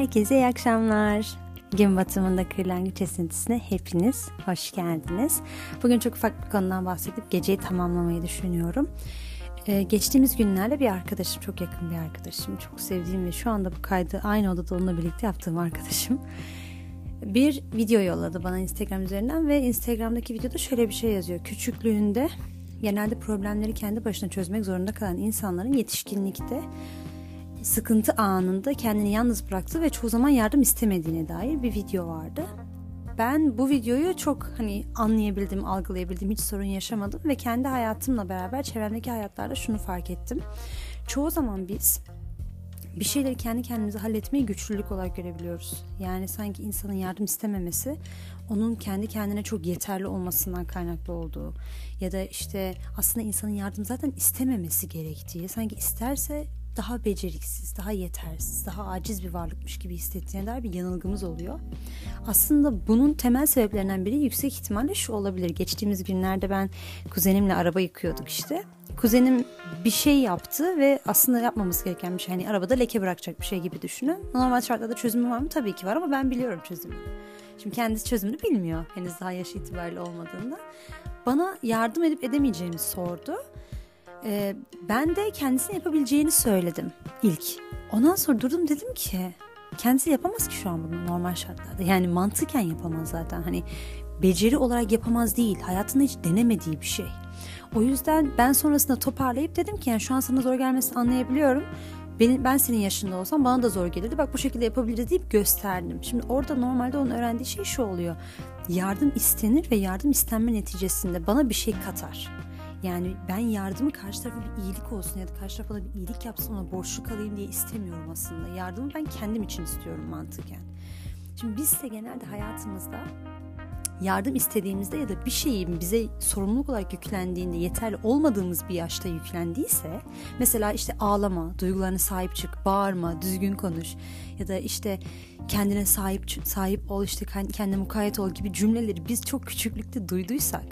Herkese iyi akşamlar. Gün batımında kırlangıç esintisine hepiniz hoş geldiniz. Bugün çok ufak bir konudan bahsedip geceyi tamamlamayı düşünüyorum. Ee, geçtiğimiz günlerde bir arkadaşım, çok yakın bir arkadaşım, çok sevdiğim ve şu anda bu kaydı aynı odada onunla birlikte yaptığım arkadaşım bir video yolladı bana Instagram üzerinden ve Instagram'daki videoda şöyle bir şey yazıyor. Küçüklüğünde genelde problemleri kendi başına çözmek zorunda kalan insanların yetişkinlikte sıkıntı anında kendini yalnız bıraktı ve çoğu zaman yardım istemediğine dair bir video vardı. Ben bu videoyu çok hani anlayabildim, algılayabildim, hiç sorun yaşamadım ve kendi hayatımla beraber çevremdeki hayatlarda şunu fark ettim. Çoğu zaman biz bir şeyleri kendi kendimize halletmeyi güçlülük olarak görebiliyoruz. Yani sanki insanın yardım istememesi onun kendi kendine çok yeterli olmasından kaynaklı olduğu ya da işte aslında insanın yardım zaten istememesi gerektiği sanki isterse daha beceriksiz, daha yetersiz, daha aciz bir varlıkmış gibi hissettiğine dair bir yanılgımız oluyor. Aslında bunun temel sebeplerinden biri yüksek ihtimalle şu olabilir. Geçtiğimiz günlerde ben kuzenimle araba yıkıyorduk işte. Kuzenim bir şey yaptı ve aslında yapmamız gereken bir şey. Hani arabada leke bırakacak bir şey gibi düşünün. Normal şartlarda çözümü var mı? Tabii ki var ama ben biliyorum çözümünü. Şimdi kendisi çözümünü bilmiyor. Henüz daha yaş itibariyle olmadığında. Bana yardım edip edemeyeceğimi sordu. Ee, ben de kendisine yapabileceğini söyledim ilk. Ondan sonra durdum dedim ki kendisi yapamaz ki şu an bunu normal şartlarda. Yani mantıken yapamaz zaten. Hani beceri olarak yapamaz değil. Hayatında hiç denemediği bir şey. O yüzden ben sonrasında toparlayıp dedim ki yani şu an sana zor gelmesini anlayabiliyorum. Benim, ben senin yaşında olsam bana da zor gelirdi. Bak bu şekilde yapabiliriz deyip gösterdim. Şimdi orada normalde onun öğrendiği şey şu oluyor. Yardım istenir ve yardım istenme neticesinde bana bir şey katar. Yani ben yardımı karşı tarafa bir iyilik olsun ya da karşı tarafa bir iyilik yapsın ona borçlu kalayım diye istemiyorum aslında. Yardımı ben kendim için istiyorum mantıken. Şimdi biz de genelde hayatımızda yardım istediğimizde ya da bir şeyin bize sorumluluk olarak yüklendiğinde yeterli olmadığımız bir yaşta yüklendiyse mesela işte ağlama, duygularına sahip çık, bağırma, düzgün konuş ya da işte kendine sahip sahip ol işte kendine mukayyet ol gibi cümleleri biz çok küçüklükte duyduysak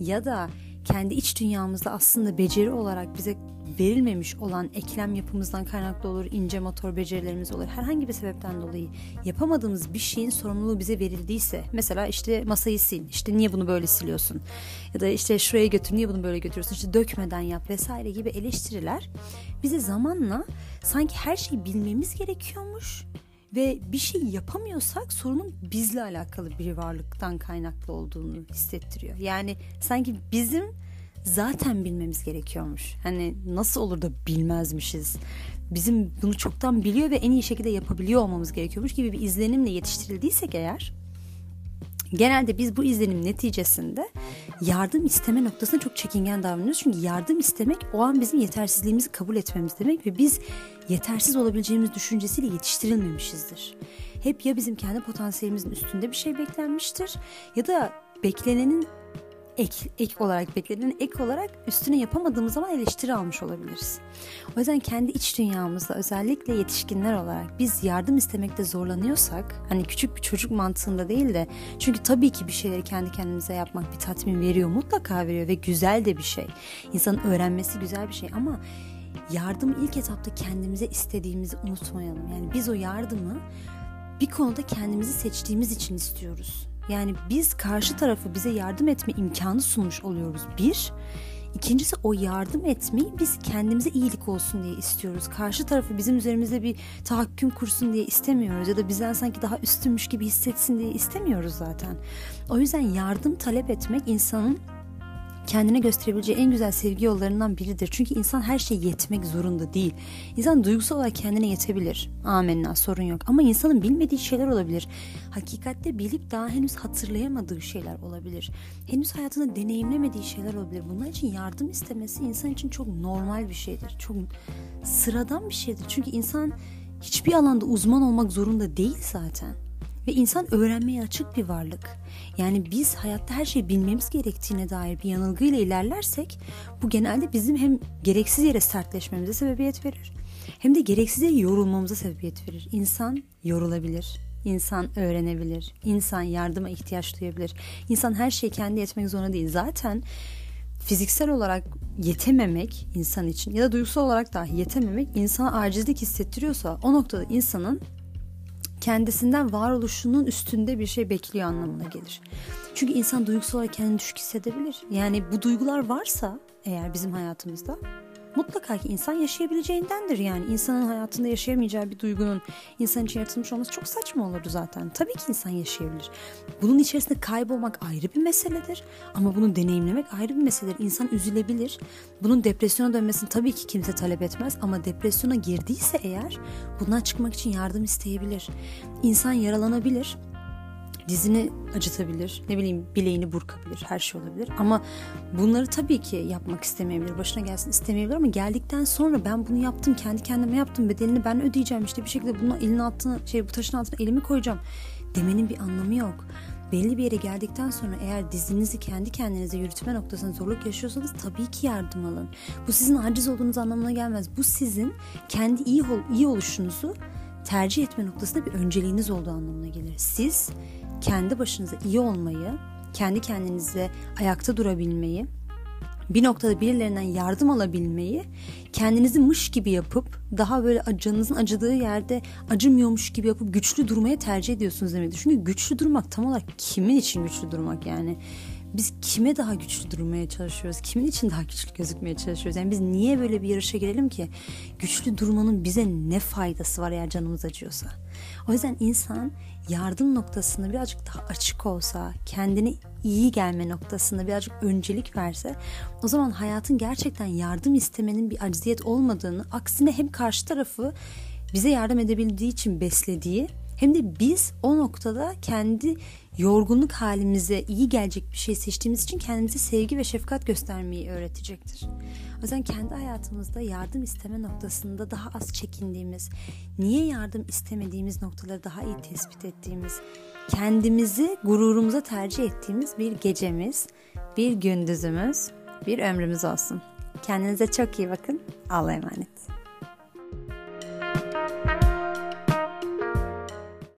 ya da kendi iç dünyamızda aslında beceri olarak bize verilmemiş olan eklem yapımızdan kaynaklı olur, ince motor becerilerimiz olur. Herhangi bir sebepten dolayı yapamadığımız bir şeyin sorumluluğu bize verildiyse, mesela işte masayı sil, işte niye bunu böyle siliyorsun? Ya da işte şuraya götür, niye bunu böyle götürüyorsun? İşte dökmeden yap vesaire gibi eleştiriler bize zamanla sanki her şeyi bilmemiz gerekiyormuş ve bir şey yapamıyorsak sorunun bizle alakalı bir varlıktan kaynaklı olduğunu hissettiriyor. Yani sanki bizim zaten bilmemiz gerekiyormuş. Hani nasıl olur da bilmezmişiz. Bizim bunu çoktan biliyor ve en iyi şekilde yapabiliyor olmamız gerekiyormuş gibi bir izlenimle yetiştirildiysek eğer genelde biz bu izlenim neticesinde yardım isteme noktasına çok çekingen davranıyoruz. Çünkü yardım istemek o an bizim yetersizliğimizi kabul etmemiz demek ve biz yetersiz olabileceğimiz düşüncesiyle yetiştirilmemişizdir. Hep ya bizim kendi potansiyelimizin üstünde bir şey beklenmiştir ya da beklenenin ek, ek olarak beklenen ek olarak üstüne yapamadığımız zaman eleştiri almış olabiliriz. O yüzden kendi iç dünyamızda özellikle yetişkinler olarak biz yardım istemekte zorlanıyorsak hani küçük bir çocuk mantığında değil de çünkü tabii ki bir şeyleri kendi kendimize yapmak bir tatmin veriyor mutlaka veriyor ve güzel de bir şey. İnsanın öğrenmesi güzel bir şey ama yardım ilk etapta kendimize istediğimizi unutmayalım. Yani biz o yardımı bir konuda kendimizi seçtiğimiz için istiyoruz. Yani biz karşı tarafı bize yardım etme imkanı sunmuş oluyoruz. Bir, İkincisi o yardım etmeyi biz kendimize iyilik olsun diye istiyoruz. Karşı tarafı bizim üzerimizde bir tahakküm kursun diye istemiyoruz ya da bizden sanki daha üstünmüş gibi hissetsin diye istemiyoruz zaten. O yüzden yardım talep etmek insanın kendine gösterebileceği en güzel sevgi yollarından biridir. Çünkü insan her şey yetmek zorunda değil. İnsan duygusal olarak kendine yetebilir. Amenna sorun yok. Ama insanın bilmediği şeyler olabilir. Hakikatte bilip daha henüz hatırlayamadığı şeyler olabilir. Henüz hayatında deneyimlemediği şeyler olabilir. Bunlar için yardım istemesi insan için çok normal bir şeydir. Çok sıradan bir şeydir. Çünkü insan hiçbir alanda uzman olmak zorunda değil zaten. Ve insan öğrenmeye açık bir varlık. Yani biz hayatta her şeyi bilmemiz gerektiğine dair bir yanılgıyla ilerlersek bu genelde bizim hem gereksiz yere sertleşmemize sebebiyet verir hem de gereksiz yere yorulmamıza sebebiyet verir. İnsan yorulabilir, insan öğrenebilir, insan yardıma ihtiyaç duyabilir. İnsan her şeyi kendi yetmek zorunda değil. Zaten fiziksel olarak yetememek insan için ya da duygusal olarak dahi yetememek insana acizlik hissettiriyorsa o noktada insanın kendisinden varoluşunun üstünde bir şey bekliyor anlamına gelir. Çünkü insan duygusal olarak kendini düşük hissedebilir. Yani bu duygular varsa eğer bizim hayatımızda mutlaka ki insan yaşayabileceğindendir yani. insanın hayatında yaşayamayacağı bir duygunun insan için yaratılmış olması çok saçma olurdu zaten. Tabii ki insan yaşayabilir. Bunun içerisinde kaybolmak ayrı bir meseledir ama bunu deneyimlemek ayrı bir meseledir. İnsan üzülebilir. Bunun depresyona dönmesini tabii ki kimse talep etmez ama depresyona girdiyse eğer bundan çıkmak için yardım isteyebilir. İnsan yaralanabilir dizini acıtabilir, ne bileyim bileğini burkabilir, her şey olabilir. Ama bunları tabii ki yapmak istemeyebilir, başına gelsin istemeyebilir ama geldikten sonra ben bunu yaptım, kendi kendime yaptım, bedelini ben ödeyeceğim işte bir şekilde bunu elin altına, şey bu taşın altına elimi koyacağım demenin bir anlamı yok. Belli bir yere geldikten sonra eğer dizinizi kendi kendinize yürütme noktasında zorluk yaşıyorsanız tabii ki yardım alın. Bu sizin aciz olduğunuz anlamına gelmez. Bu sizin kendi iyi, iyi oluşunuzu tercih etme noktasında bir önceliğiniz olduğu anlamına gelir. Siz kendi başınıza iyi olmayı, kendi kendinize ayakta durabilmeyi, bir noktada birilerinden yardım alabilmeyi kendinizi mış gibi yapıp daha böyle canınızın acıdığı yerde acımıyormuş gibi yapıp güçlü durmaya tercih ediyorsunuz demektir. Çünkü güçlü durmak tam olarak kimin için güçlü durmak yani? Biz kime daha güçlü durmaya çalışıyoruz? Kimin için daha güçlü gözükmeye çalışıyoruz? Yani biz niye böyle bir yarışa girelim ki? Güçlü durmanın bize ne faydası var eğer canımız acıyorsa? O yüzden insan yardım noktasında birazcık daha açık olsa, kendine iyi gelme noktasında birazcık öncelik verse o zaman hayatın gerçekten yardım istemenin bir acziyet olmadığını, aksine hem karşı tarafı bize yardım edebildiği için beslediği hem de biz o noktada kendi yorgunluk halimize iyi gelecek bir şey seçtiğimiz için kendimize sevgi ve şefkat göstermeyi öğretecektir. O yüzden kendi hayatımızda yardım isteme noktasında daha az çekindiğimiz, niye yardım istemediğimiz noktaları daha iyi tespit ettiğimiz, kendimizi gururumuza tercih ettiğimiz bir gecemiz, bir gündüzümüz, bir ömrümüz olsun. Kendinize çok iyi bakın. Allah'a emanet.